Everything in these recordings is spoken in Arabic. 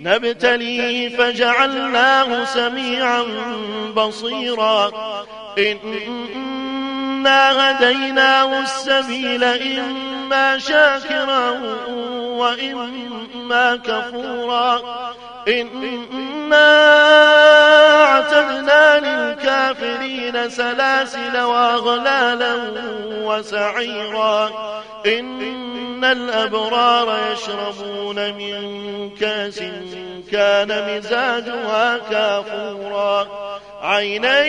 نبتليه فجعلناه سميعا بصيرا. إنا هديناه السبيل إما شاكرا وإما كفورا. إنا اعتدنا للكافرين سلاسل وأغلالا وسعيرا. إن الأبرار يشربون من كأس كان مزاجها كافورا. عينا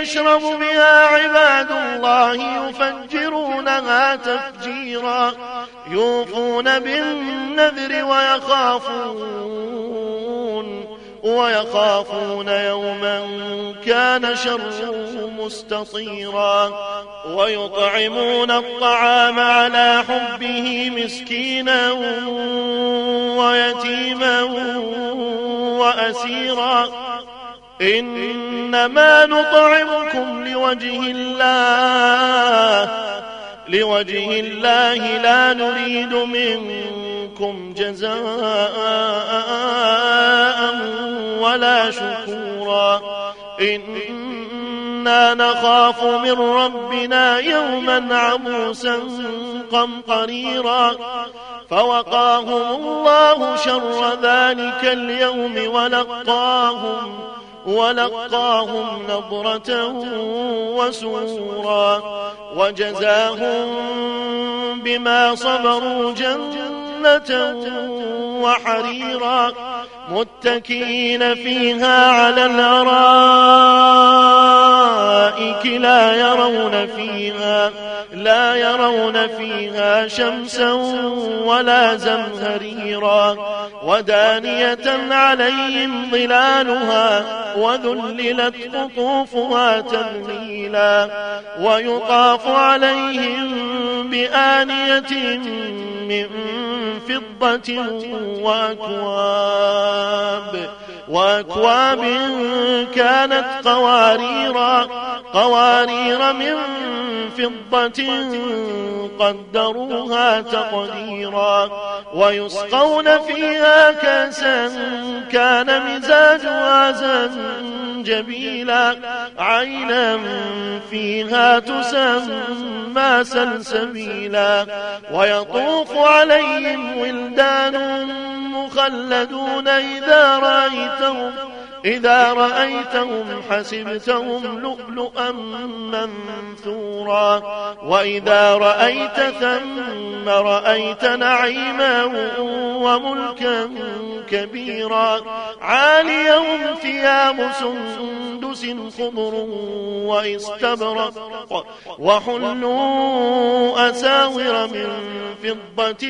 يشرب بها عباد الله يفجرونها تفجيرا. يوفون بالنذر ويخافون ويخافون يوما كان شره مستطيرا ويطعمون الطعام على حبه مسكينا ويتيما وأسيرا إنما نطعمكم لوجه الله لوجه الله لا نريد منكم جزاء ولا شكورا. إنا نخاف من ربنا يوما عبوسا قمطريرا فوقاهم الله شر ذلك اليوم ولقاهم ولقاهم نضرة وسرورا. وجزاهم بما صبروا جنة وحريرا. متكئين فيها على الأرائك لا يرون فيها لا يرون فيها شمسا ولا زمهريرا. ودانية عليهم ظلالها وذللت قطوفها تذليلا ويطاف عليهم بآنية من فضة وأكواب وأكواب كانت قواريرا قوارير من فضة قدروها تقديرا ويسقون فيها كأسا كان مزاجها زنجبيلا عينا فيها تسمى سلسبيلا ويطوف عليهم ولدان مخلدون إذا رأيتهم إذا رأيتهم حسبتهم لؤلؤا منثورا. وإذا رأيت ثم رأيت نعيما وملكا كبيرا. عاليهم ثياب سندس خضر واستبرق. وحلوا أساور من فضة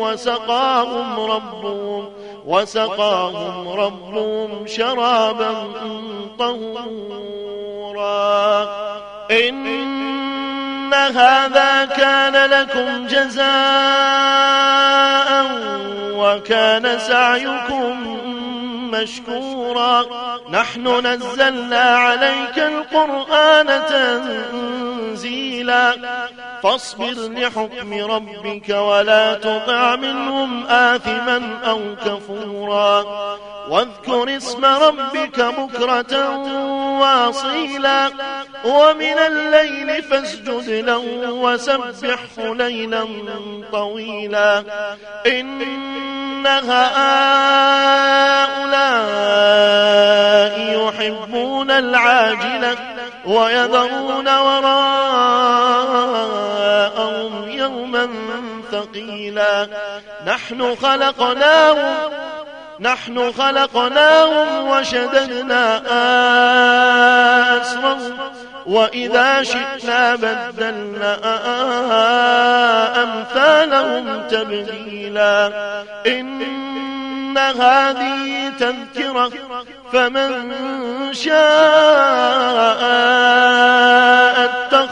وسقاهم ربهم وسقاهم ربهم شرابا طهورا. إن هذا كان لكم جزاء وكان سعيكم مشكورا. نحن نزلنا عليك القرآن تنزيلا. فاصبر لحكم ربك ولا تطع منهم آثما أو كفورا. واذكر اسم ربك بكرة واصيلا. ومن الليل فاسجد له وسبحه ليلا طويلا. إن هؤلاء يحبون العاجلة ويذرون وراءهم ثقيلا. نحن خلقناهم نحن خلقناهم وشددنا أسرهم. وإذا شئنا بدلنا أمثالهم تبديلا. إن هذه تذكرة فمن شاء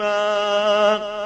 إثما